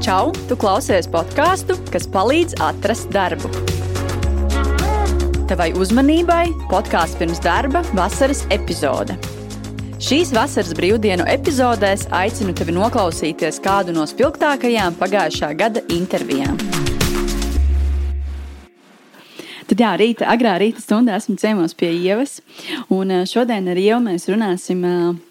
Čau! Tu klausies podkāstu, kas palīdz atrast darbu. Tavai uzmanībai podkāsts pirms darba vasaras epizode. Šīs vasaras brīvdienu epizodēs aicinu tevi noklausīties kādu no spilgtākajām pagājušā gada intervijām. Tad jā, rīta, agrā rīta stundā esmu ciemos pie Ievas. Un šodien ar Ievu mēs runāsim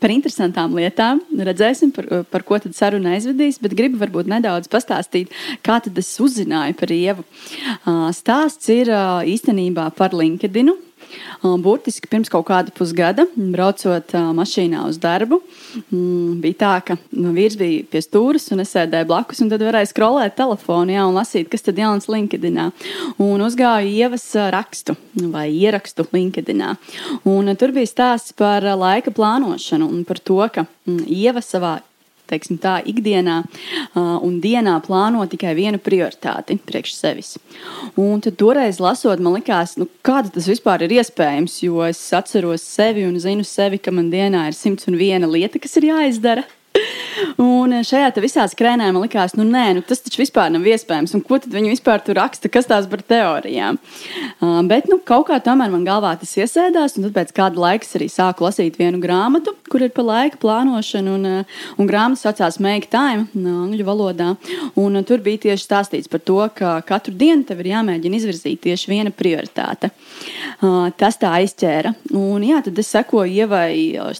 par interesantām lietām. Redzēsim, par, par ko tad saruna aizvedīs, bet gribu varbūt nedaudz pastāstīt, kā tad es uzzināju par Ievu. Stāsts ir īstenībā par LinkedIn. Burtiski pirms kaut kāda pusgada, braucot mašīnā uz darbu, bija tā, ka vīrs bija pie stūres un es sēdēju blakus, un tad varēja skrolēt telefonu jā, un lasīt, kas tad jauns LinkedIn. Un uzgāju ievas rakstu vai ierakstu LinkedIn. Un tur bija stāsts par laika plānošanu un par to, ka ieva savā teiksim, tā, ikdienā uh, un dienā plāno tikai vienu prioritāti priekš sevis. Un tad toreiz lasot, man likās, nu, kāda tas vispār ir iespējams, jo es atceros sevi un zinu sevi, ka man dienā ir 101 lieta, kas ir jāizdara. Un šajā visā skrējumā man likās, nu, nē, nu, tas taču vispār nav iespējams. Un ko tad viņi vispār tur raksta, kas tās par teorijām? Uh, bet nu, kaut kā tomēr man galvā tas iesēdās, un tad pēc kāda laika arī sāku lasīt vienu grāmatu, kur ir par laika plānošanu. Un, uh, un grāmata saucās Make Time, no angļu valodā. Un, uh, tur bija tieši stāstīts par to, ka katru dienu tev ir jāmēģina izvirzīt tieši viena prioritāte. Uh, tas tā aizķēra. Un, jā, tad es sekoju ievai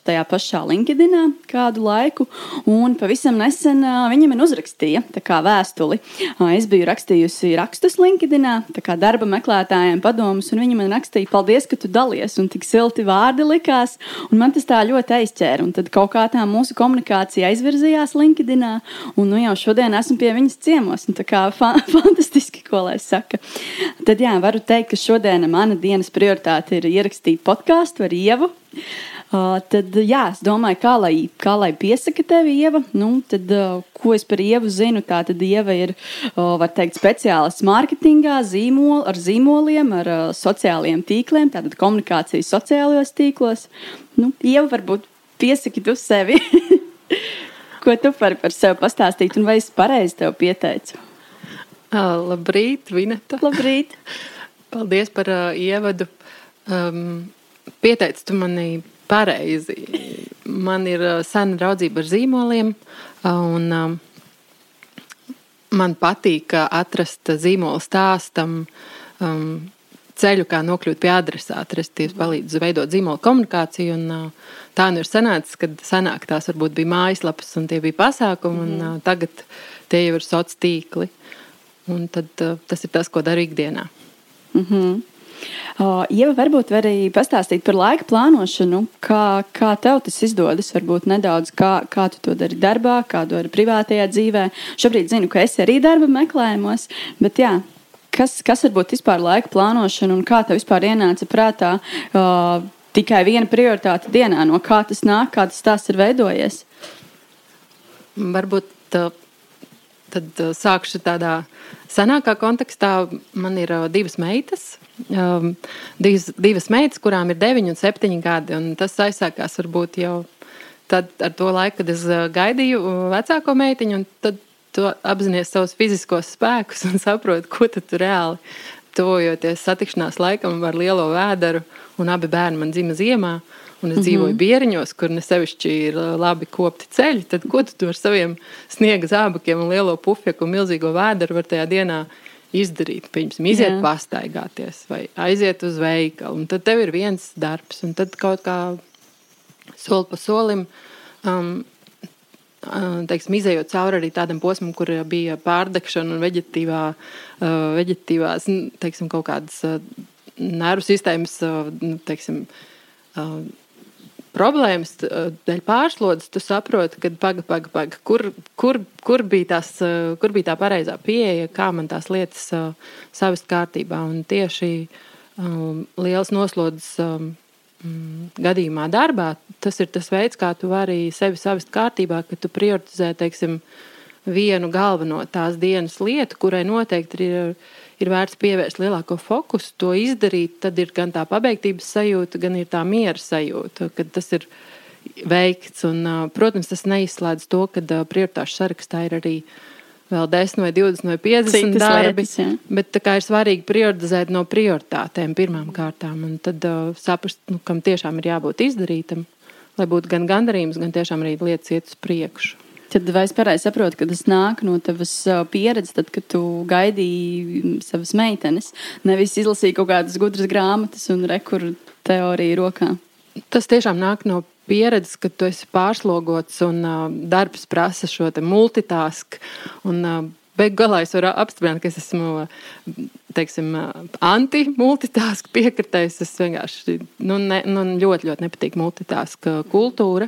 tajā pašā LinkedInā kādu laiku. Un pavisam nesen viņa man uzrakstīja vēstuli. Es biju rakstījusi rakstus LinkedIn, kā darba meklētājiem padomus, un viņa man rakstīja, paldies, ka tu dalies, un tik silti vārdi likās. Man tas tā ļoti aizķēra. Un tad kaut kā tā mūsu komunikācija aizvirzījās LinkedIn, un nu jau šodien esmu pie viņas ciemos. Tā kā fa fantastiski, ko lai saka. Tad jā, varu teikt, ka šodien mana dienas prioritāte ir ierakstīt podkāstu ar Ievu. Uh, tad, jā, es domāju, kā lai, kā lai piesaka tevi, Ieva. Nu, tad, uh, ko es par Ievu zinu? Tā tad Ieva ir, uh, var teikt, speciālists mārketingā, zīmol, ar zīmoliem, ar uh, sociālajiem tīkliem, tātad komunikācijas sociālajos tīklos. Nu, Ieva, varbūt piesaki tu sevi. ko tu vari par sevi pastāstīt, un vai es pareizi tev pieteicu? Uh, labrīt, Vineta. Labrīt. Paldies par uh, ievadu. Um, pieteici tu mani pareizi. Man ir uh, sena draudzība ar zīmoliem, uh, un um, man patīk uh, atrast zīmolu stāstam um, ceļu, kā nokļūt pie adresāta. Es tieši palīdzu veidot zīmolu komunikāciju. Un, tā nu ir sanācis, kad senāk tās varbūt bija mājaslapas un tie bija pasākumi, un mm. tagad tie jau ir sociāli tīkli. Un tad, tas ir tas, ko daru ikdienā. Mm -hmm. Ieva, varbūt arī pastāstīt par laika plānošanu, kā, kā tev tas izdodas, varbūt nedaudz, kā, kā tu to dari darbā, kā to dari privātajā dzīvē. Šobrīd zinu, ka esi arī darba meklējumos, bet jā, kas, kas varbūt vispār laika plānošana un kā tev vispār ienāca prātā uh, tikai viena prioritāte dienā, no kā tas nāk, kā tas tās ir veidojies? Varbūt tad sākšu tādā senākā kontekstā. Man ir divas meitas, um, divas, divas meitas, kurām ir 9 un 7 gadi. Un tas aizsākās varbūt jau tad, ar to laiku, kad es uh, gaidīju uh, vecāko meitiņu. Tad tu apzinājies savus fiziskos spēkus un saproti, ko tu reāli tuvojoties satikšanās laikam ar lielo vēderu. Un abi bērni man dzima ziemā. Un es mm -hmm. dzīvoju bieriņos, kur ne sevišķi ir uh, labi kopti ceļi. Tad ko tu ar saviem sniega zābakiem un lielo pufjaku un milzīgo vēderu var tajā dienā izdarīt. Piemēram, iziet Jā. pastaigāties vai aiziet uz veikalu. Un tad tev ir viens darbs, un tad kaut kā soli pa solim. Um, uh, Teiksim, izējot cauri arī tādam posmam, kur bija pārdegšana un veģetīvā, uh, veģetīvās teiksim, kaut kādas nervu sistēmas teiksim, problēmas dēļ pārslodzes, tu saproti, ka paga, paga, paga, kur, kur, kur, bija tās, kur bija tā pareizā pieeja, kā man tās lietas savest kārtībā. Un tieši um, liels noslodzes um, gadījumā darbā, tas ir tas veids, kā tu vari sevi savest kārtībā, ka tu prioritizē, teiksim, vienu galveno tās dienas lietu, kurai noteikti ir ir vērts pievērst lielāko fokusu, to izdarīt, tad ir gan tā pabeigtības sajūta, gan ir tā miera sajūta, kad tas ir veikts. Un, protams, tas neizslēdz to, ka prioritāšu sarakstā ir arī vēl 10 vai 20 vai 50 Citas darbi. lietas, jā. bet kā ir svarīgi prioritizēt no prioritātēm pirmām kārtām un tad uh, saprast, nu, kam tiešām ir jābūt izdarītam, lai būtu gan gandarījums, gan tiešām arī lietas iet uz priekšu. Tad vai es pareizi saprotu, ka tas nāk no tavas pieredzes, tad, kad tu gaidīji savas meitenes, nevis izlasīji kaut kādas gudras grāmatas un rekur teoriju rokā? Tas tiešām nāk no pieredzes, ka tu esi pārslogots un uh, darbs prasa šo te multitask. Un, uh, Beigu galā es varu apstiprināt, ka es esmu teiksim, anti-multitask piekritējis. Es vienkārši nu, ne, nu, ļoti, ļoti nepatīk multitask kultūra.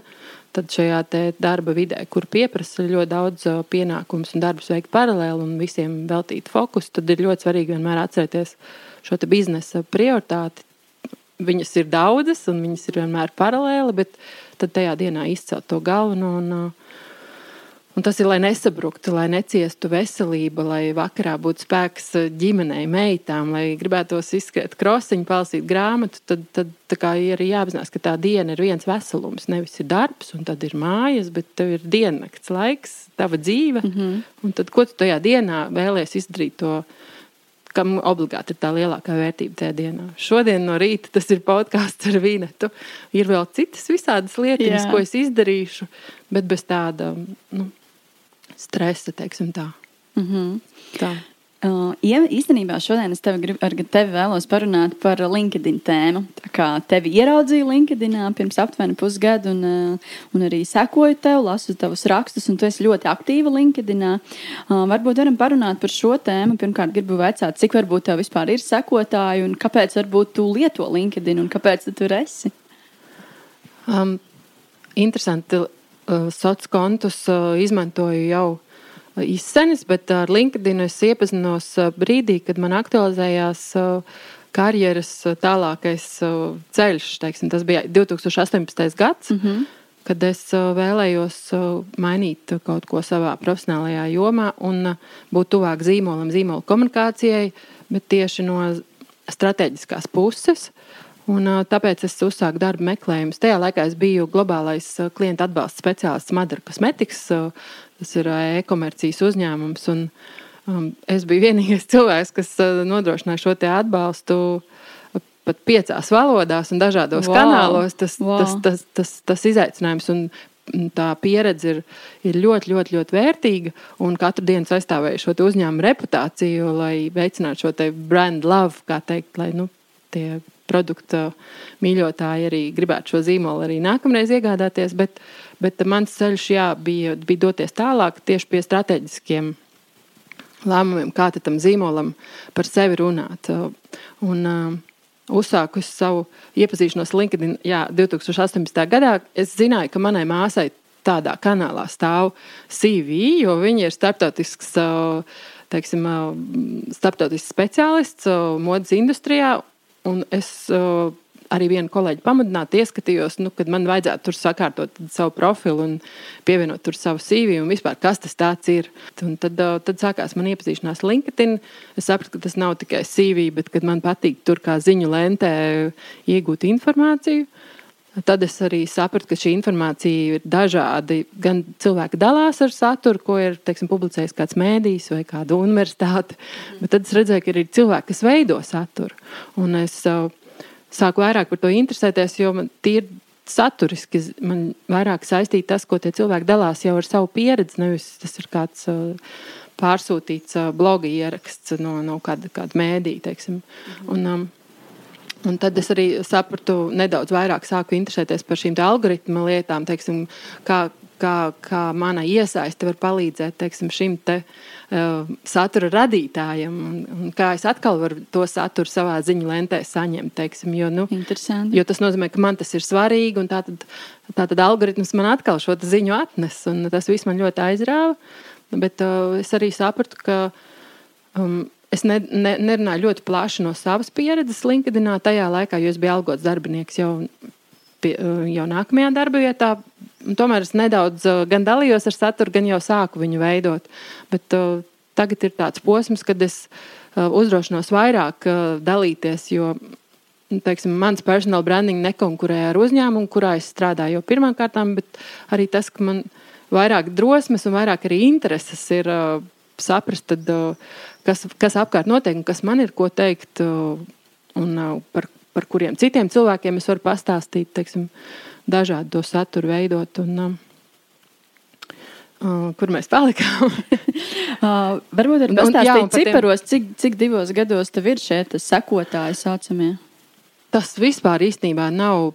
Tad šajā darba vidē, kur pieprasa ļoti daudz uh, pienākumus un darbus veikt paralēli un visiem veltīt fokusu, tad ir ļoti svarīgi vienmēr atcerēties šo biznesa prioritāti. Viņas ir daudzas un viņas ir vienmēr paralēli, bet tad tajā dienā izcelt to galveno. Un, uh, Un tas ir, lai nesabruktu, lai neciestu veselība, lai vakarā būtu spēks eh, ģimenei, meitām, lai gribētos izskriet krosiņu, palasīt grāmatu. Tad, tad ir arī jāapzinās, ka tā diena ir viens veselums. Nevis ir darbs, un tad ir mājas, bet tev ir diennakts laiks, tava dzīve. Mm -hmm. Un tad, ko tu tajā dienā vēlēsies izdarīt? To, kam obligāti ir tā lielākā vērtība tajā dienā. Šodien no rīta tas ir podkāsts ar Vīnetu. Ir vēl citas visādas lietas, ko es izdarīšu, bet bez tāda. Nu, stresa, teiksim tā. Mm -hmm. tā. Uh, īstenībā šodien es tevi, grib, ar tevi vēlos parunāt par LinkedIn tēmu. Tā kā tevi ieraudzīju LinkedInā pirms aptuveni pusgadu, un, uh, un arī sekoju tev, lasu tavus rakstus, un tu esi ļoti aktīva LinkedInā. Uh, varbūt varam parunāt par šo tēmu. Pirmkārt, gribu vaicāt, cik varbūt tev vispār ir sekotāji, un kāpēc varbūt tu lieto LinkedIn, un kāpēc tu tur esi? Um, interesanti sociālos kontus uh, izmantoju jau uh, izsenis, bet ar LinkedIn es iepazinos brīdī, kad man aktualizējās karjeras tālākais ceļš. Teiksim, tas bija 2018. gads. Mm -hmm. Kad es vēlējos mainīt kaut ko savā profesionālajā jomā un būt tuvāk zīmolam, zīmola komunikācijai, bet tieši no strateģiskās puses. Un, tāpēc es uzsāku darba meklējumus. Tajā laikā es biju globālais klienta atbalsta speciālists Madara Cosmetics. Tas ir e-komercijas uzņēmums. Un, um, es biju vienīgais cilvēks, kas nodrošināja šo atbalstu pat piecās valodās un dažādos wow. kanālos. Tas, wow. tas, tas, tas, tas izaicinājums un tā pieredze ir, ir ļoti, ļoti, ļoti vērtīga. Un katru dienu aizstāvēju šo uzņēmumu reputāciju, lai veicinātu šo brand love, kā teikt, lai nu, tie produkta mīļotāji arī gribētu šo zīmolu arī nākamreiz iegādāties. Bet, bet mans ceļš jā, bija, bija doties tālāk tieši pie strateģiskiem lēmumiem, kā tam zīmolam par sevi runāt. Un, uh, uzsākusi savu iepazīšanos LinkedIn jā, 2018. gadā, es zināju, ka manai māsai tādā kanālā stāv CV, jo viņa ir starptautisks. Teiksim, starptautisks speciālists modes industrijā, Un es uh, arī vienu kolēģi pamudinātu, ieskatījos, nu, kad man vajadzētu tur sakārtot savu profilu un pievienot tur savu CV un vispār, kas tas ir. Un tad, uh, tad sākās man iepazīšanās LinkedIn. Es sapratu, ka tas nav tikai CV, bet man patīk tur kā ziņu lentē iegūt informāciju. Tad es arī sapratu, ka šī informācija ir dažāda. Gan cilvēki dalās ar saturu, ko ir teiksim, publicējis kāds mēdījis vai kāda universitāte, bet tad es redzēju, ka ir cilvēki, kas veido saturu. Un es uh, sāku vairāk par to interesēties, jo man tīri saturiski man vairāk saistīja tas, ko tie cilvēki dalās jau ar savu pieredzi. Nevis tas ir kāds uh, pārsūtīts uh, bloga ieraksts no, no kāda, kāda mēdīja. Un, um, Un tad es arī sapratu, nedaudz vairāk sāku interesēties par šīm algoritmu lietām, teiksim, kā, kā, kā mana iesaiste var palīdzēt teiksim, šim te, uh, satura radītājam, un, un kā es atkal varu to saturu savā ziņu lentē saņemt. Teiksim, jo, nu, jo tas nozīmē, ka man tas ir svarīgi, un tātad, tātad algoritms man atkal šo ziņu atnes, un tas viss man ļoti aizrāva. Bet uh, es arī sapratu, ka. Um, Es ne, ne, nerunāju ļoti plaši no savas pieredzes LinkedInā tajā laikā, jo es biju algots darbinieks jau, pie, jau nākamajā darba vietā. Tomēr es nedaudz gan dalījos ar saturu, gan jau sāku viņu veidot. Bet uh, tagad ir tāds posms, kad es uh, uzdrošinos vairāk uh, dalīties, jo teiksim, mans personal branding nekonkurē ar uzņēmumu, kurā es strādāju jau pirmām kārtām, bet arī tas, ka man vairāk drosmes un vairāk arī intereses ir. Uh, saprast, tad, kas, kas apkārt notiek un kas man ir ko teikt, un par, par kuriem citiem cilvēkiem es varu pastāstīt, teiksim, dažādu to saturu veidot. Un, Uh, kur mēs palikām? uh, varbūt arī pastāstīt ciparos, cik, cik divos gados tev ir šie sekotāji saucamie? Tas vispār īstenībā nav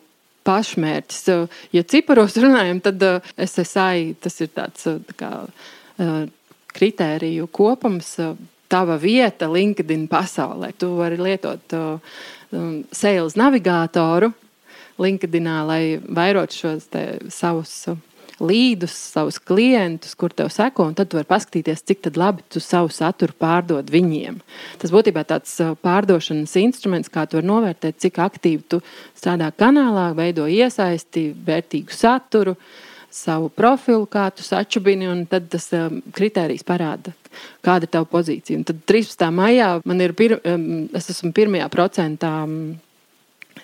pašmērķis. Ja ciparos runājam, tad SSI tas ir tāds tā kā, kritēriju kopums. Tava vieta LinkedIn pasaulē. Tu vari lietot um, sales navigātoru LinkedInā, lai vairotu šos savus līdus, savus klientus, kur tev seko, un tad tu vari paskatīties, cik labi tu savu saturu pārdod viņiem. Tas būtībā tāds uh, pārdošanas instruments, kā tu vari novērtēt, cik aktīvi tu strādā kanālā, veido iesaisti, vērtīgu saturu. Savu profilu, kā tu sačubini, un tad tas um, kriterijs parāda, kāda ir tava pozīcija. Un tad 13. maijā man ir, pir, um, es esmu pirmajā procentā um,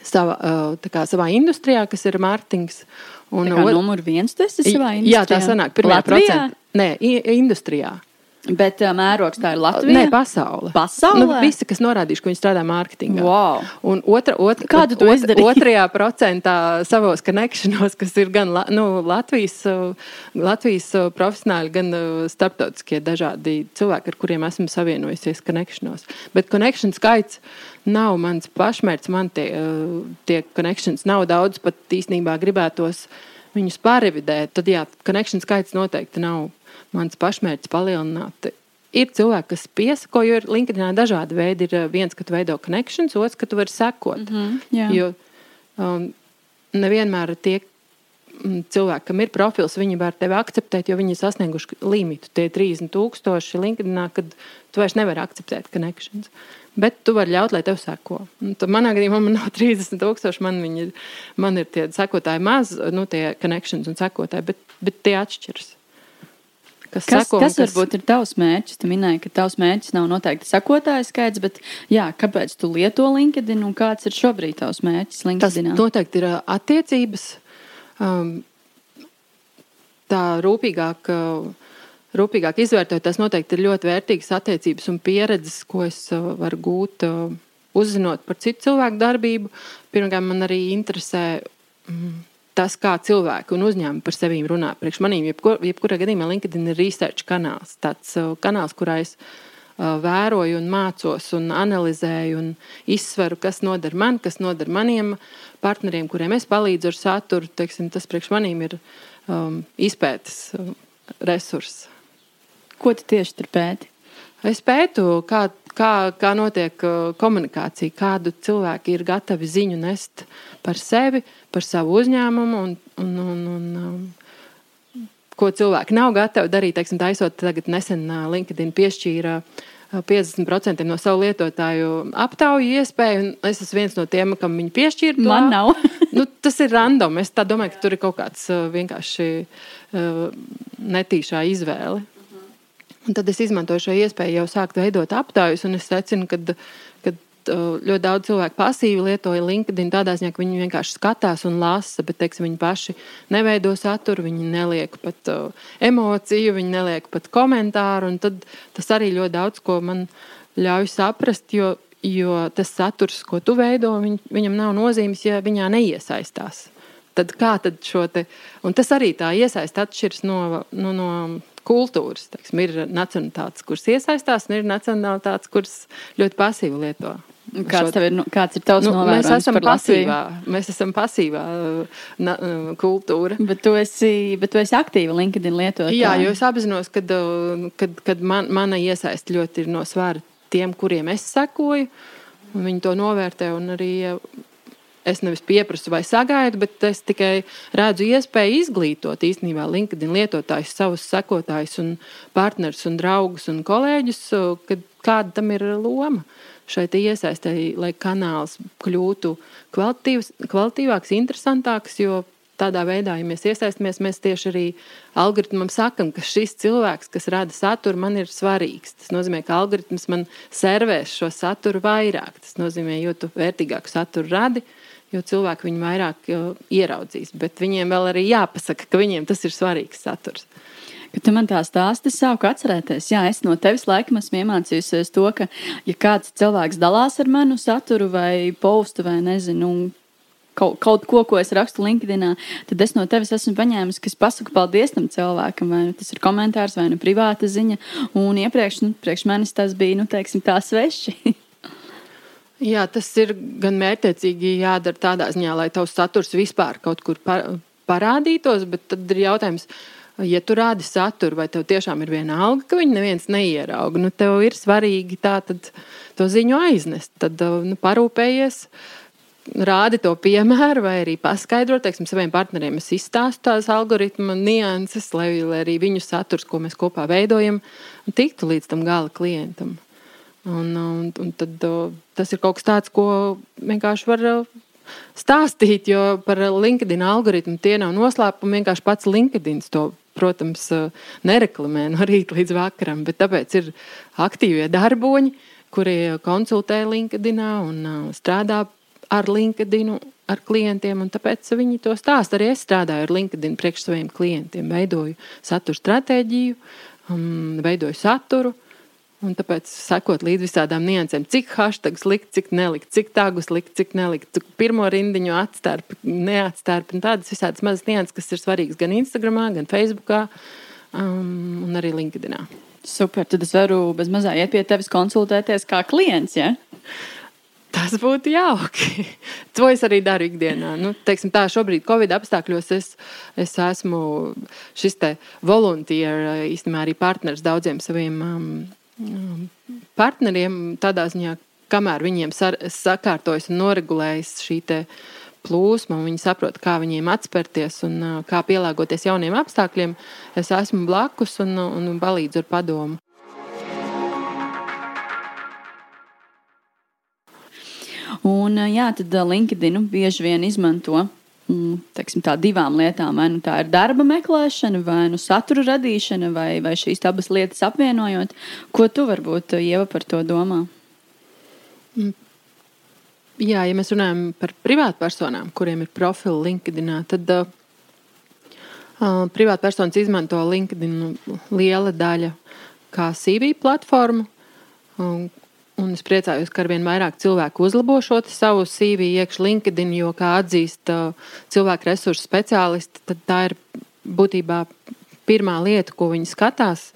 sava, uh, kā, savā industrijā, kas ir mārketings. Un od... numur viens tas ir savā industrijā? Jā, tā sanāk, pirmajā procentā. Nē, industrijā. Bet uh, mērogs tā ir Latvija. Nē, pasaule. Pasaulē? Nu, visi, kas norādījuši, ka viņi strādā mārketingā. Wow. Un otra, otra, Kādu tu ot, otrajā procentā savos konekšanos, kas ir gan nu, Latvijas, Latvijas profesionāļi, gan starptautiskie dažādi cilvēki, ar kuriem esmu savienojusies konekšanos. Bet konekšana skaits nav mans pašmērķis. Man tie, tie konekšanas nav daudz, pat īstenībā gribētos viņus pārevidēt. Tad jā, konekšana skaits noteikti nav mans pašmērķis palielināt. Ir cilvēki, kas piesako, jo ir LinkedInā dažādi veidi. Ir eh, viens, ka tu veido connections, otrs, ka tu vari sekot. Mm -hmm, jā. jo um, nevienmēr tie mm, cilvēki, kam ir profils, viņi var tevi akceptēt, jo viņi ir sasnieguši limitu. Tie 30,000 LinkedInā, kad tu vairs nevari akceptēt connections. Bet tu vari ļaut, lai tev seko. Manā gadījumā man nav 30,000, man, ir, man ir tie sekotāji maz, nu, tie connections un sekotāji, bet, bet tie atšķiras kas, kas, sako, kas, kas varbūt ir tavs mērķis? Tu minēji, ka tavs mērķis nav noteikti sekotāju skaits, bet jā, kāpēc tu lieto LinkedIn un kāds ir šobrīd tavs mērķis LinkedIn? Tas noteikti ir attiecības. Um, tā rūpīgāk. Rūpīgāk izvērtēt, tas noteikti ir ļoti vērtīgas attiecības un pieredzes, ko es varu gūt, uzzinot par citu cilvēku darbību. Pirmkārt, man arī interesē mm, tas, kā cilvēki un uzņēmumi par sevi runā. Priekš maniem, jebkur, jebkurā gadījumā, LinkedIn ir research kanāls. Tāds uh, kanāls, kurā es uh, vēroju, un mācos, un analizēju, un izsveru, kas noder man, kas noder maniem partneriem, kuriem es palīdzu ar saturu. Teiksim, tas priekš maniem ir um, izpētes um, resurss. Ko tu tieši tur pēti? Es pētu, kā, kā, kā notiek uh, komunikācija, kādu cilvēki ir gatavi ziņu nest par sevi, uh, par savu uzņēmumu un, un, un, un um, ko cilvēki nav gatavi darīt. Teiksim, taisot tagad nesen uh, LinkedIn piešķīra 50% uh, no savu lietotāju aptauju iespēju. Es esmu viens no tiem, kam viņi piešķīra. To. Man nav. nu, tas ir random. Es domāju, ka tur ir kaut kāds uh, vienkārši netīšā izvēle. Un tad es izmantoju šo iespēju jau sākt veidot aptaujas, un es secinu, ka ļoti daudz cilvēku pasīvi lietoja LinkedIn tādā ziņā, ka viņi vienkārši skatās un lasa, bet teiksim, viņi paši neveido saturu, viņi neliek pat uh, emociju, viņi neliek pat komentāru. Tad tas arī ļoti daudz ko man ļauj saprast, jo, jo tas saturs, ko tu veido, viņ, viņam nav nozīmes, ja viņā neiesaistās. Tad kā tad šo te, un tas arī tā iesaist atšķiras no, no, no kultūras. Teiksim, ir nacionālitātes, kuras iesaistās, un ir nacionālitātes, kuras ļoti pasīvi lieto. Kāds, ir, nu, kāds ir tavs nu, novērojums mēs esam pasīvā, Latviju? Mēs esam pasīvā uh, na, uh, kultūra. Bet tu esi, bet tu esi aktīva LinkedIn lietotāja. Jā, jo es apzinos, ka uh, kad, kad man, mana iesaist ļoti ir no svara tiem, kuriem es sekoju. Viņi to novērtē un arī es nevis pieprasu vai sagaidu, bet es tikai redzu iespēju izglītot īstenībā LinkedIn lietotājus, savus sekotājus, un partnerus, un draugus un kolēģus, kad kāda tam ir loma. Uh, šai iesaistēji, lai kanāls kļūtu kvalitīvāks, interesantāks. Jo tādā veidā, ja mēs iesaistamies, mēs tieši arī algoritmam sakam, ka šis cilvēks, kas rada saturu, man ir svarīgs. Tas nozīmē, ka algoritms man servēs šo saturu vairāk. Tas nozīmē, jo tu vērtīgāku saturu radi, jo cilvēki viņu vairāk ieraudzīs. Bet viņiem vēl arī jāpasaka, ka viņiem tas ir svarīgs saturs. Kad tu man tā stāsti, es sāku atcerēties, jā, es no tevis laikam esmu iemācījusies to, ka, ja kāds cilvēks dalās ar manu saturu vai postu vai nezinu, kaut, kaut ko, ko es rakstu LinkedIn, tad es no tevis esmu paņēmis, ka es pasaku paldies tam cilvēkam, vai nu tas ir komentārs vai nu privāta ziņa, un iepriekš, nu, priekš manis tas bija, nu, teiksim, tā sveši. Jā, tas ir gan mērķiecīgi jādara tādā ziņā, lai tavs saturs vispār kaut kur parādītos, bet tad ir jautājums, ja tu rādi saturu, vai tev tiešām ir viena alga, ka viņu neviens neierauga. Nu, tev ir svarīgi tā, tad, to ziņu aiznest, tad nu, parūpējies. Rādi to piemēru, vai arī paskaidro, teiksim, saviem partneriem. Es izstāstu tās algoritmu nianses, lai, lai arī viņu saturs, ko mēs kopā veidojam, tiktu līdz tam gala klientam. Un, un, un tad, tas ir kaut kas tāds, ko vienkārši var stāstīt, jo par LinkedIn algoritmu tie nav noslēpumi. Vienkārši pats LinkedIn to, protams, nereklamē no rīta līdz vakaram, bet tāpēc ir aktīvie darboņi, kuri konsultē LinkedIn un strādā ar LinkedIn, ar klientiem. Tāpēc viņi to stāsta. Arī es strādāju ar LinkedIn priekš saviem klientiem, veidoju satura stratēģiju, um, veidoju saturu. Un tāpēc sekot līdzi visādām niansēm, cik hashtags likt, cik nelikt, cik tagus likt, cik nelikt, cik pirmo rindiņu atstarp, neatstarp. Tādas visādas mazas nianses, kas ir svarīgas gan Instagram, gan Facebook, um, un arī LinkedIn. Super, tad es varu bez mazā iet pie tevis konsultēties kā klients. Ja? Tas būtu jauki. to es arī daru ikdienā. Nu, teiksim, tā šobrīd, Covid apstākļos, es, es esmu šis te volunteer, īstenībā arī partners daudziem saviem um, partneriem tādā ziņā, kamēr viņiem sakārtojas un noregulējas šī plūsma, un viņi saprot, kā viņiem atspērties un kā pielāgoties jauniem apstākļiem, es esmu blakus un, un palīdzu ar padomu. Un, jā, tad LinkedIn bieži vien izmanto teiksim, tā, divām lietām. Vai nu tā ir darba meklēšana, vai nu satura radīšana, vai, vai šīs abas lietas apvienojot. Ko tu varbūt Ieva par to domā? Mm. Jā, ja mēs runājam par privātpersonām, kuriem ir profili LinkedIn, tad uh, uh privātpersonas izmanto LinkedIn liela daļa kā CV platformu. Um, Un es priecājos, ka arvien vairāk cilvēku uzlabo šo savu CV iekšā LinkedIn, jo, kā atzīst uh, cilvēku resursu speciālisti, tad tā ir būtībā pirmā lieta, ko viņi skatās.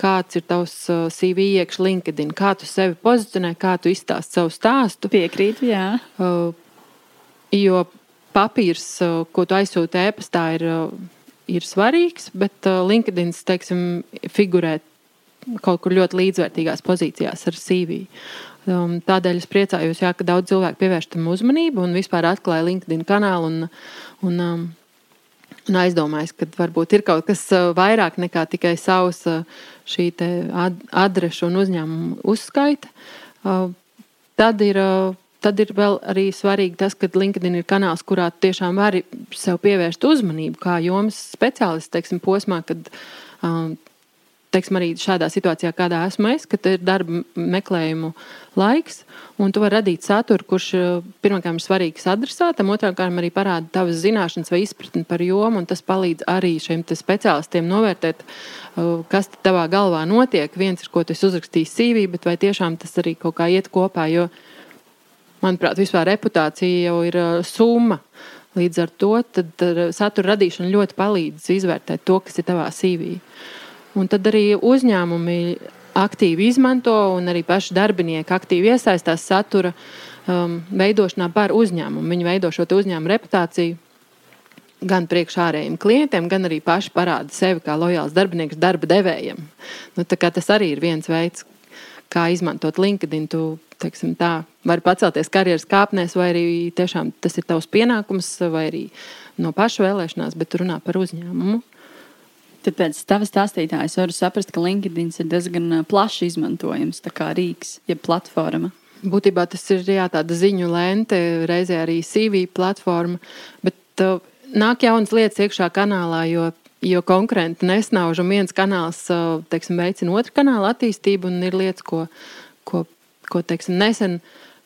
Kāds ir tavs uh, CV iekšā LinkedIn, kā tu sevi pozicionē, kā tu izstāsti savu stāstu. Piekrītu, jā. Uh, jo papīrs, ko tu aizsūti e-pastā, ir, ir svarīgs, bet LinkedIn, teiksim, figurē kaut kur ļoti līdzvērtīgās pozīcijās ar CV. Um, tādēļ es priecājos, jā, ka daudz cilvēku pievērš tam uzmanību un vispār atklāja LinkedIn kanālu un, un, um, un aizdomājas, ka varbūt ir kaut kas uh, vairāk nekā tikai savs uh, šī ad adrešu un uzņēmumu uzskaita. Uh, tad ir, tad ir vēl arī svarīgi tas, ka LinkedIn ir kanāls, kurā tiešām vari sev pievērst uzmanību, kā jomas speciālists, teiksim, posmā, kad um, teiksim, arī šādā situācijā, kādā esmu es, kad ir darba meklējumu laiks, un tu vari radīt saturu, kurš eh, pirmkārt ir svarīgs adresātam, otrām kārtām arī parāda tavas zināšanas vai izpratni par jomu, un tas palīdz arī šiem speciālistiem novērtēt, eh, kas tavā galvā notiek. Viens ir, ko tu uzrakstīji CV, bet vai tiešām tas arī kaut kā iet kopā, jo, manuprāt, vispār reputācija jau ir eh, summa. Līdz ar to satura radīšana ļoti palīdz izvērtēt to, kas ir tavā CV. Un tad arī uzņēmumi aktīvi izmanto, un arī paši darbinieki aktīvi iesaistās satura um, veidošanā par uzņēmumu. Viņi veido šo uzņēmumu reputāciju gan priekš ārējiem klientiem, gan arī paši parāda sevi kā lojāls darbinieks darba devējiem. Nu, tas arī ir viens veids, kā izmantot LinkedIn. Tu teiksim, tā, vari pacelties karjeras kāpnēs, vai arī tiešām tas ir tavs pienākums, vai arī no paša vēlēšanās, bet runā par uzņēmumu. Tad pēc tavas stāstītājas varu saprast, ka LinkedIn ir diezgan plaši izmantojams kā rīks, jeb platforma. Būtībā tas ir jā, tāda ziņu lente, reizē arī CV platforma, bet uh, nāk jaunas lietas iekšā kanālā, jo, jo konkurenti nesnauž un viens kanāls uh, teiksim, veicina otru kanālu attīstību un ir lietas, ko, ko, ko teiksim, nesen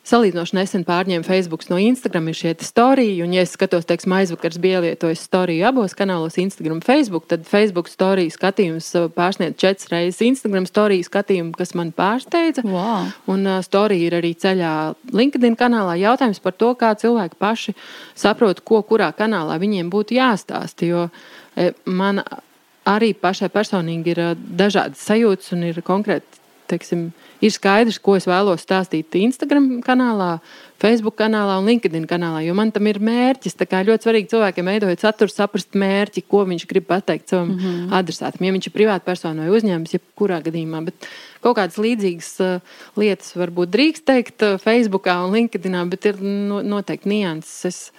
salīdzinoši nesen pārņēma Facebook no Instagram, ir šie storiji. Un, ja es skatos, teiksim, aizvakars bija lietojis storiju abos kanālos, Instagram un Facebook, tad Facebook storiju skatījums uh, pārsniedz četras reizes Instagram storiju skatījumu, kas man pārsteidza. Wow. Un uh, storija ir arī ceļā LinkedIn kanālā. Jautājums par to, kā cilvēki paši saprot, ko kurā kanālā viņiem būtu jāstāsta. Jo e, man arī pašai personīgi ir uh, dažādas sajūtas un ir konkrēti, teiksim, ir skaidrs, ko es vēlos stāstīt Instagram kanālā, Facebook kanālā un LinkedIn kanālā, jo man tam ir mērķis. Tā kā ļoti svarīgi cilvēkiem veidojot saturu, saprast mērķi, ko viņš grib pateikt savam mm -hmm. adresātam. Ja viņš ir privāta persona vai uzņēmums, jebkurā gadījumā. Bet kaut kādas līdzīgas uh, lietas varbūt drīkst teikt uh, Facebookā un LinkedInā, bet ir no, noteikti nianses. Es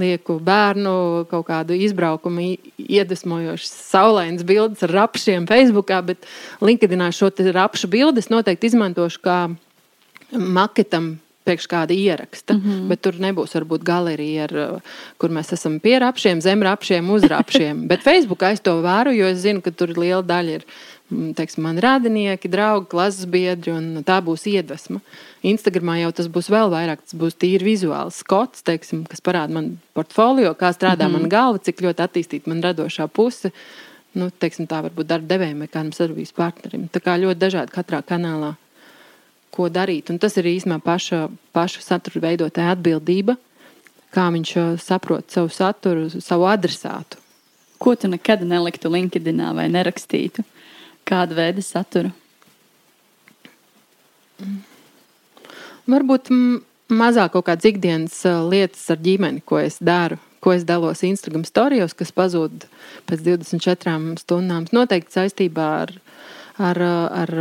lieku bērnu kaut kādu izbraukumu, iedvesmojošas, saulainas bildes ar rapšiem Facebookā, bet LinkedInā šo rapšu bildes noteikti izmantošu kā maketam priekš kāda ieraksta. Mm -hmm. Bet tur nebūs varbūt galerija, ar, kur mēs esam pie rapšiem, zem rapšiem, uz rapšiem. bet Facebookā es to vēru, jo es zinu, ka tur liela daļa ir Mm, teiksim, mani radinieki, draugi, klases biedri, un tā būs iedvesma. Instagramā jau tas būs vēl vairāk, tas būs tīri vizuāls skots, teiksim, kas parāda man portfolio, kā strādā mm -hmm. mana galva, cik ļoti attīstīta man radošā puse. Nu, teiksim, tā varbūt darba devējiem vai kādam sadarbības partnerim. Tā kā ļoti dažādi katrā kanālā, ko darīt. Un tas ir īstenībā paša, paša satura veidotāja atbildība, kā viņš uh, saprot savu saturu, savu adresātu. Ko tu nekad neliktu LinkedInā vai nerakstītu? Kāda veida satura? Varbūt mazāk kaut kādas ikdienas lietas ar ģimeni, ko es daru, ko es dalos Instagram storijos, kas pazūd pēc 24 stundām. Noteikti saistībā ar, ar, ar,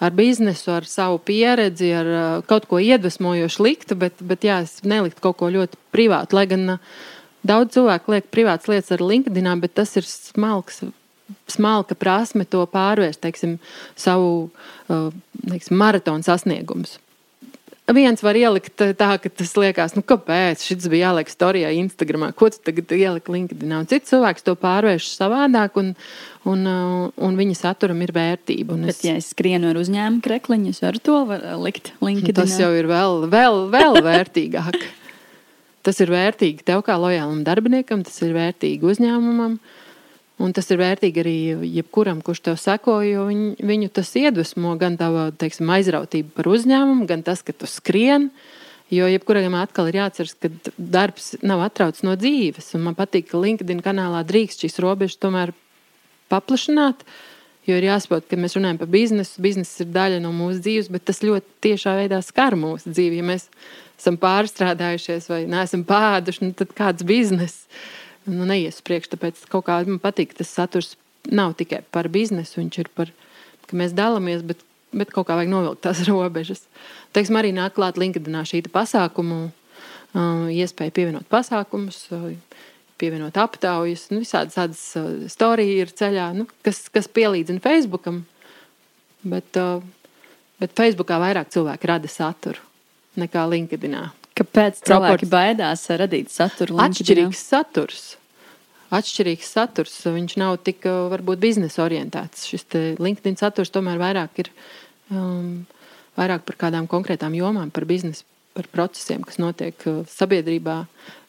ar biznesu, ar savu pieredzi, ar kaut ko iedvesmojošu liktu, bet, bet jā, es neliktu kaut ko ļoti privātu. Lai gan daudz cilvēku liek privātas lietas ar LinkedIn, bet tas ir smalks smalka prasme to pārvērst, teiksim, savu uh, teiksim, maratonu sasniegumus. Viens var ielikt tā, ka tas liekas, nu, kāpēc šis bija jāliek storijā, Instagramā, ko tu tagad ieliki LinkedIn. Un cits cilvēks to pārvērš savādāk, un, un, uh, un viņa saturam ir vērtība. Un Bet, es... ja es skrienu ar uzņēmumu krekliņu, es varu to var likt LinkedIn. Tas jau ir vēl, vēl, vēl vērtīgāk. tas ir vērtīgi tev kā lojālam darbiniekam, tas ir vērtīgi uzņēmumam. Uh, Un tas ir vērtīgi arī jebkuram, kurš tev seko, jo viņ, viņu tas iedvesmo gan tava teiksim, aizrautība par uzņēmumu, gan tas, ka tu skrien. Jo jebkuram atkal ir jāatcerās, ka darbs nav atrauts no dzīves. Un man patīk, ka LinkedIn kanālā drīkst šīs robežas tomēr paplašināt. Jo ir jāsaprot, ka mēs runājam par biznesu. Bizness ir daļa no mūsu dzīves, bet tas ļoti tiešā veidā skar mūsu dzīvi. Ja mēs esam pārstrādājušies vai neesam pāduši, nu tad kāds bizness? Nu, neies priekš. Tāpēc kaut kā man patīk, tas saturs nav tikai par biznesu, viņš ir par, ka mēs dalāmies, bet, bet kaut kā vajag novilkt tās robežas. Teiksim, arī nāk klāt LinkedInā šī pasākumu, uh, iespēja pievienot pasākumus. Uh, pievienot aptaujas, nu, visādas tādas uh, storijas ir ceļā, nu, kas, kas pielīdzina Facebookam. Bet, bet Facebookā vairāk cilvēki rada saturu nekā LinkedInā. Kāpēc cilvēki baidās radīt saturu? Atšķirīgs saturs. Atšķirīgs saturs. Viņš nav tik varbūt biznesa orientēts. Šis LinkedIn saturs tomēr vairāk ir um, vairāk par kādām konkrētām jomām, par biznesu, par procesiem, kas notiek uh, sabiedrībā.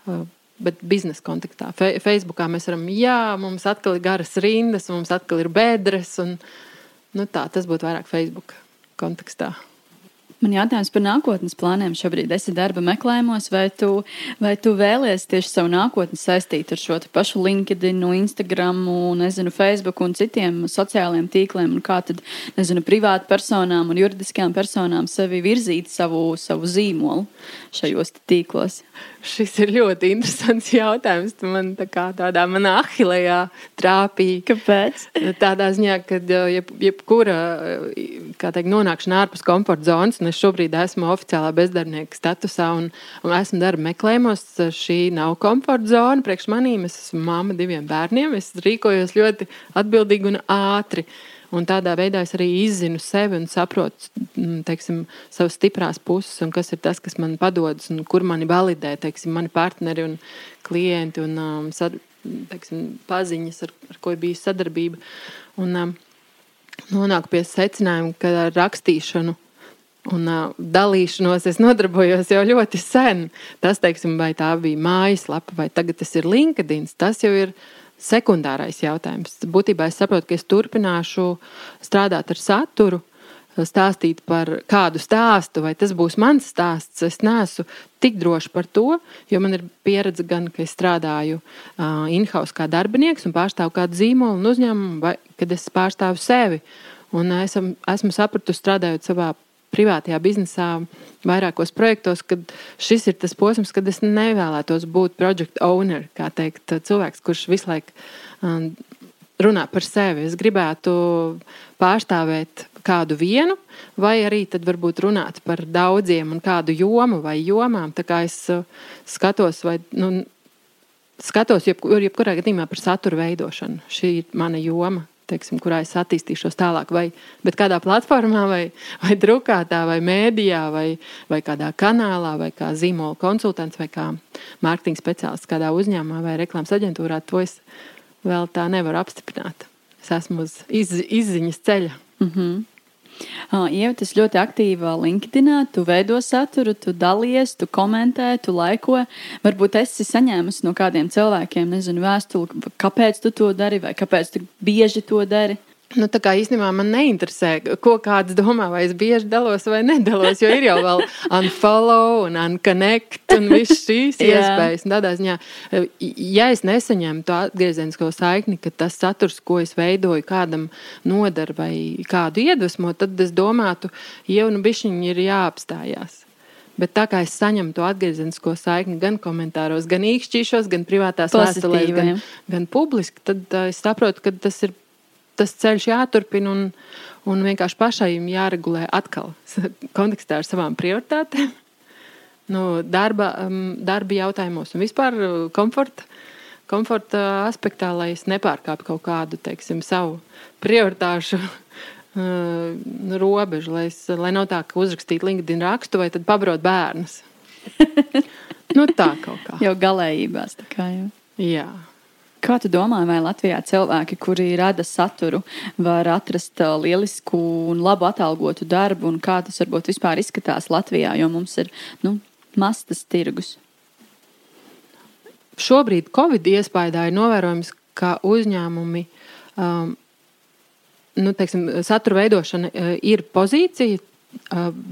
Uh, Bet biznesa kontekstā. Fe Facebookā mēs varam, jā, mums atkal ir garas rindas, mums atkal ir bedres. Un, nu tā, tas būtu vairāk Facebook kontekstā. Man jautājums par nākotnes plāniem. Šobrīd esi darba meklējumos, vai tu, vai tu vēlies tieši savu nākotni saistīt ar šo pašu LinkedIn, Instagram, nezinu, Facebook un citiem sociālajiem tīkliem, un kā tad, nezinu, privāti personām un juridiskām personām sevi virzīt savu, savu zīmolu šajos tīklos? Šis ir ļoti interesants jautājums. Tu man tā kā tādā manā ahilējā trāpīja. Kāpēc? Tādā ziņā, ka jeb, jebkura teikt, nonākšana ārpus komforta zonas, un es šobrīd esmu oficiālā bezdarbnieka statusā un, un esmu darba meklējumos, šī nav komforta zona priekš manīm. Es esmu mamma diviem bērniem. Es rīkojos ļoti atbildīgi un ātri. Un tādā veidā es arī izzinu sevi un saprotu mm, teiksim, savas stiprās puses, un kas ir tas, kas man padodas, un kur mani validē teiksim, mani partneri un klienti un um, sad, teiksim, paziņas, ar, ar ko ir bijusi sadarbība. Un, um, nonāku pie secinājuma, ka ar rakstīšanu Un uh, dalīšanos es nodarbojos jau ļoti sen. Tas, teiksim, vai tā bija mājaslapa, vai tagad tas ir LinkedIn, tas jau ir sekundārais jautājums. Būtībā es saprotu, ka es turpināšu strādāt ar saturu, stāstīt par kādu stāstu, vai tas būs mans stāsts. Es neesmu tik droši par to, jo man ir pieredze gan, ka es strādāju uh, in-house kā darbinieks un pārstāvu kādu zīmolu un uzņēmumu, vai kad es pārstāvu sevi. Un esam, esmu sapratusi, strādājot savā privātajā biznesā, vairākos projektos, kad šis ir tas posms, kad es nevēlētos būt project owner, kā teikt, cilvēks, kurš visu laiku um, runā par sevi. Es gribētu pārstāvēt kādu vienu, vai arī tad varbūt runāt par daudziem un kādu jomu vai jomām. Tā kā es uh, skatos, vai, nu, skatos jebkur, jebkurā gadījumā par satura veidošanu. Šī ir mana joma teiksim, kurā es attīstīšos tālāk, vai kādā platformā, vai, vai drukātā, vai mēdījā, vai, vai kādā kanālā, vai kā zīmola konsultants, vai kā mārketinga speciālists kādā uzņēmumā vai reklāmas aģentūrā, to es vēl tā nevaru apstiprināt. Es esmu uz iz, izziņas ceļa. Mm -hmm. Ieva, tas ļoti aktīvi LinkedIn, tu veido saturu, tu dalies, tu komentē, tu laiko. Varbūt esi saņēmusi no kādiem cilvēkiem, nezinu, vēstuli, kāpēc tu to dari vai kāpēc tu bieži to dari. Nu, tā kā īstenībā man neinteresē, ko kāds domā, vai es bieži dalos vai nedalos. Jo ir jau vēl unfollow un unconnect un visas šīs iespējas. Tādā ziņā, ja es nesaņemu to atgriezenisko saikni, ka tas saturs, ko es veidoju, kādam nodara vai kādu iedvesmo, tad es domātu, jau nu bišķiņi ir jāapstājās. Bet tā kā es saņemu to atgriezenisko saikni gan komentāros, gan īkšķīšos, gan privātās vēstulēs, gan, gan publiski, tad uh, es saprotu, ka tas ir tas ceļš jāturpina un, un vienkārši pašai jāregulē atkal kontekstā ar savām prioritātēm, nu, darba, um, darba jautājumos un vispār uh, komforta, komforta aspektā, lai es nepārkāptu kaut kādu teiksim, savu prioritāšu uh, robežu, lai, es, lai nav tā, ka uzrakstītu LinkedIn rakstu vai tad pabrot bērnus. nu, tā kaut kā. Jau galējībās. Kā, jau. Jā. Kā tu domā, vai Latvijā cilvēki, kuri rada saturu, var atrast uh, lielisku un labu atalgotu darbu, un kā tas varbūt vispār izskatās Latvijā, jo mums ir nu, mastas tirgus? Šobrīd Covid iespējā ir novērojams, ka uzņēmumi, um, nu, teiksim, satura veidošana uh, ir pozīcija,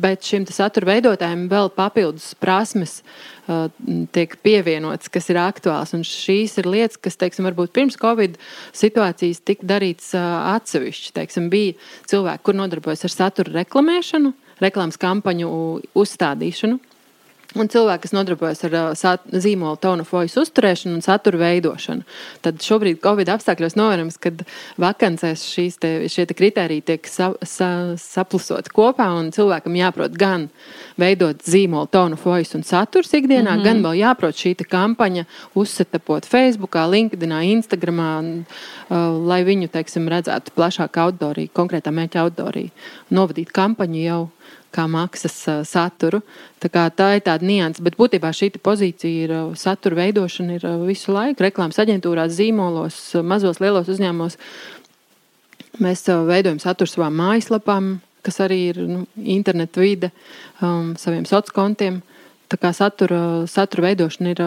bet šim satura veidotājiem vēl papildus prasmes Uh, tiek pievienots, kas ir aktuāls. Un šīs ir lietas, kas, teiksim, varbūt pirms Covid situācijas tika darīts uh, atsevišķi. Teiksim, bija cilvēki, kur nodarbojas ar satura reklamēšanu, reklāmas kampaņu uzstādīšanu. Un cilvēki, kas nodarbojas ar uh, zīmola tonu fojas uzturēšanu un satura veidošanu. Tad šobrīd, Covid apstākļos, novērojams, ka vakancēs šīs te, šie te kriteriji tiek sa, sa, saplusot kopā, un cilvēkam jāprot gan veidot zīmola tonu fojas un saturs ikdienā, mm -hmm. gan vēl jāprot šī kampaņa uzsetapot Facebook, LinkedIn, Instagram, uh, lai viņu, teiksim, redzētu plašāk auditoriju, konkrētā mērķa auditoriju, novadīt kampaņu jau kā maksas saturu. Tā, kā, tā ir tāda nianses, bet būtībā šī pozīcija ir satura veidošana ir visu laiku. Reklāmas aģentūrās, zīmolos, mazos, lielos uzņēmumos. Mēs veidojam saturu savām mājaslapām, kas arī ir nu, interneta vide, um, saviem sociāliem kontiem. Tā kā satura, satura veidošana ir,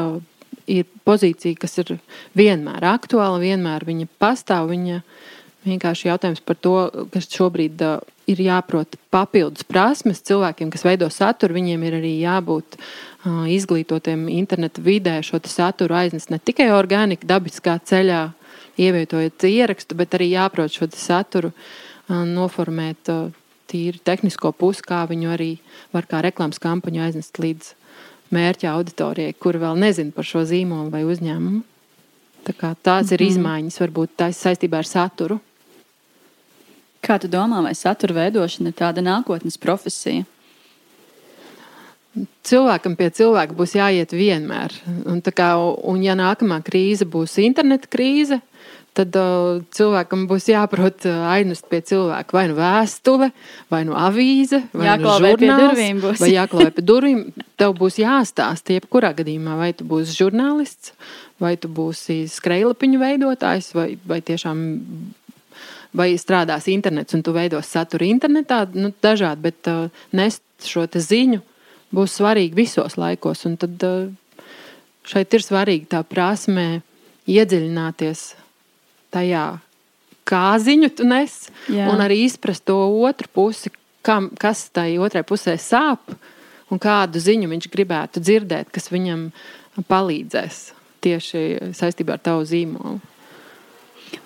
ir pozīcija, kas ir vienmēr aktuāla, vienmēr viņa pastāv. Viņa vienkārši jautājums par to, kas šobrīd uh, ir jāprot papildus prasmes cilvēkiem, kas veido saturu. Viņiem ir arī jābūt uh, izglītotiem interneta vidē, šo saturu aiznest ne tikai organiski, dabiskā ceļā, ievietojot ierakstu, bet arī jāprot šo saturu uh, noformēt uh, tīri tehnisko pusi, kā viņu arī var kā reklāmas kampaņu aiznest līdz mērķa auditorijai, kur vēl nezina par šo zīmolu vai uzņēmumu. Tā tās mm -hmm. ir mhm. izmaiņas, varbūt tā saistībā ar saturu. Kā tu domā, vai satura veidošana ir tāda nākotnes profesija? Cilvēkam pie cilvēka būs jāiet vienmēr. Un, kā, un ja nākamā krīze būs interneta krīze, tad uh, cilvēkam būs jāprot uh, aizmest pie cilvēka vai nu vēstule, vai nu avīze, vai nu žurnāls, vai jāklāj pie durvīm. Tev būs jāstāsta, jebkurā gadījumā, vai tu būsi žurnālists, vai tu būsi skrejlapiņu veidotājs, vai, vai tiešām vai strādās internets un tu veidos saturu internetā, nu, dažādi, bet uh, nest šo ziņu būs svarīgi visos laikos. Un tad uh, šeit ir svarīga tā prasme iedziļināties tajā, kā ziņu tu nes, Jā. un arī izprast to otru pusi, kam, kas tai otrai pusē sāp un kādu ziņu viņš gribētu dzirdēt, kas viņam palīdzēs tieši saistībā ar tavu zīmolu.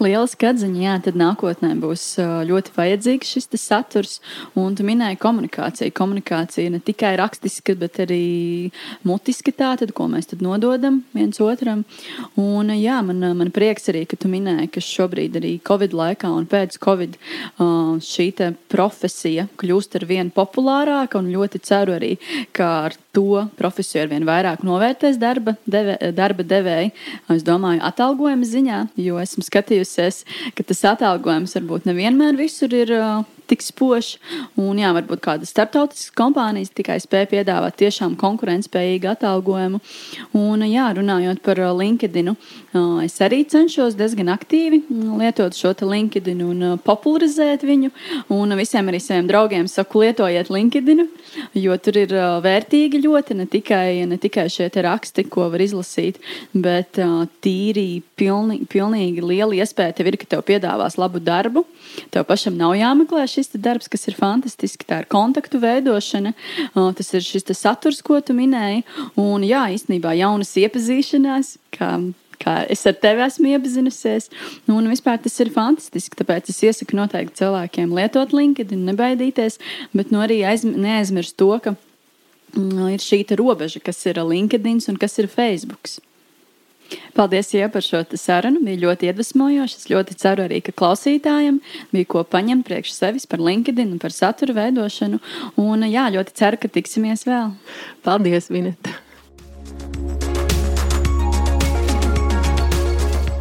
Lieliski atziņa, jā, tad nākotnē būs ļoti vajadzīgs šis saturs. Un tu minēji komunikāciju. Komunikācija ne tikai rakstiska, bet arī mutiska tā, tad, ko mēs tad nododam viens otram. Un jā, man, man prieks arī, ka tu minēji, ka šobrīd arī Covid laikā un pēc Covid šī profesija kļūst ar vien populārāka un ļoti ceru arī, ka ar to profesiju ar vien vairāk novērtēs darba, deve, darba devēji. Es domāju, atalgojuma ziņā, jo esmu skatījusies, ka tas atalgojums varbūt nevienmēr visur ir tik spožs. Un, jā, varbūt kādas starptautiskas kompānijas tikai spēja piedāvāt tiešām konkurētspējīgu atalgojumu. Un, jā, runājot par LinkedIn, es arī cenšos diezgan aktīvi lietot šo LinkedIn un popularizēt viņu. Un visiem arī saviem draugiem saku, lietojiet LinkedIn, jo tur ir vērtīgi ļoti ne tikai, ne tikai šie raksti, ko var izlasīt, bet tīri pilnīgi, pilnīgi liela iespēja tev ir, ka tev piedāvās labu darbu. Tev pašam nav jāmeklē šis darbs, kas ir fantastisks. Tā ir kontaktu veidošana, tas ir šis saturs, ko tu minēji. Un, jā, īstenībā jaunas iepazīšanās, kā kā es ar tevi esmu iepazinusies. Nu, un vispār tas ir fantastiski. Tāpēc es iesaku noteikti cilvēkiem lietot LinkedIn, nebaidīties, bet nu, arī aizm neaizmirst to, ka mm, ir šī robeža, kas ir LinkedIn un kas ir Facebook. Paldies, Ie, par šo sarunu. Bija ļoti iedvesmojoši. Es ļoti ceru arī, ka klausītājiem bija ko paņemt priekš sevis par LinkedIn un par satura veidošanu. Un jā, ļoti ceru, ka tiksimies vēl. Paldies, Vineta!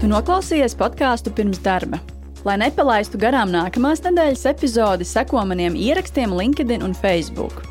Tu noklausījies podkāstu pirms darba. Lai nepalaistu garām nākamās nedēļas epizodi, seko maniem ierakstiem LinkedIn un Facebook.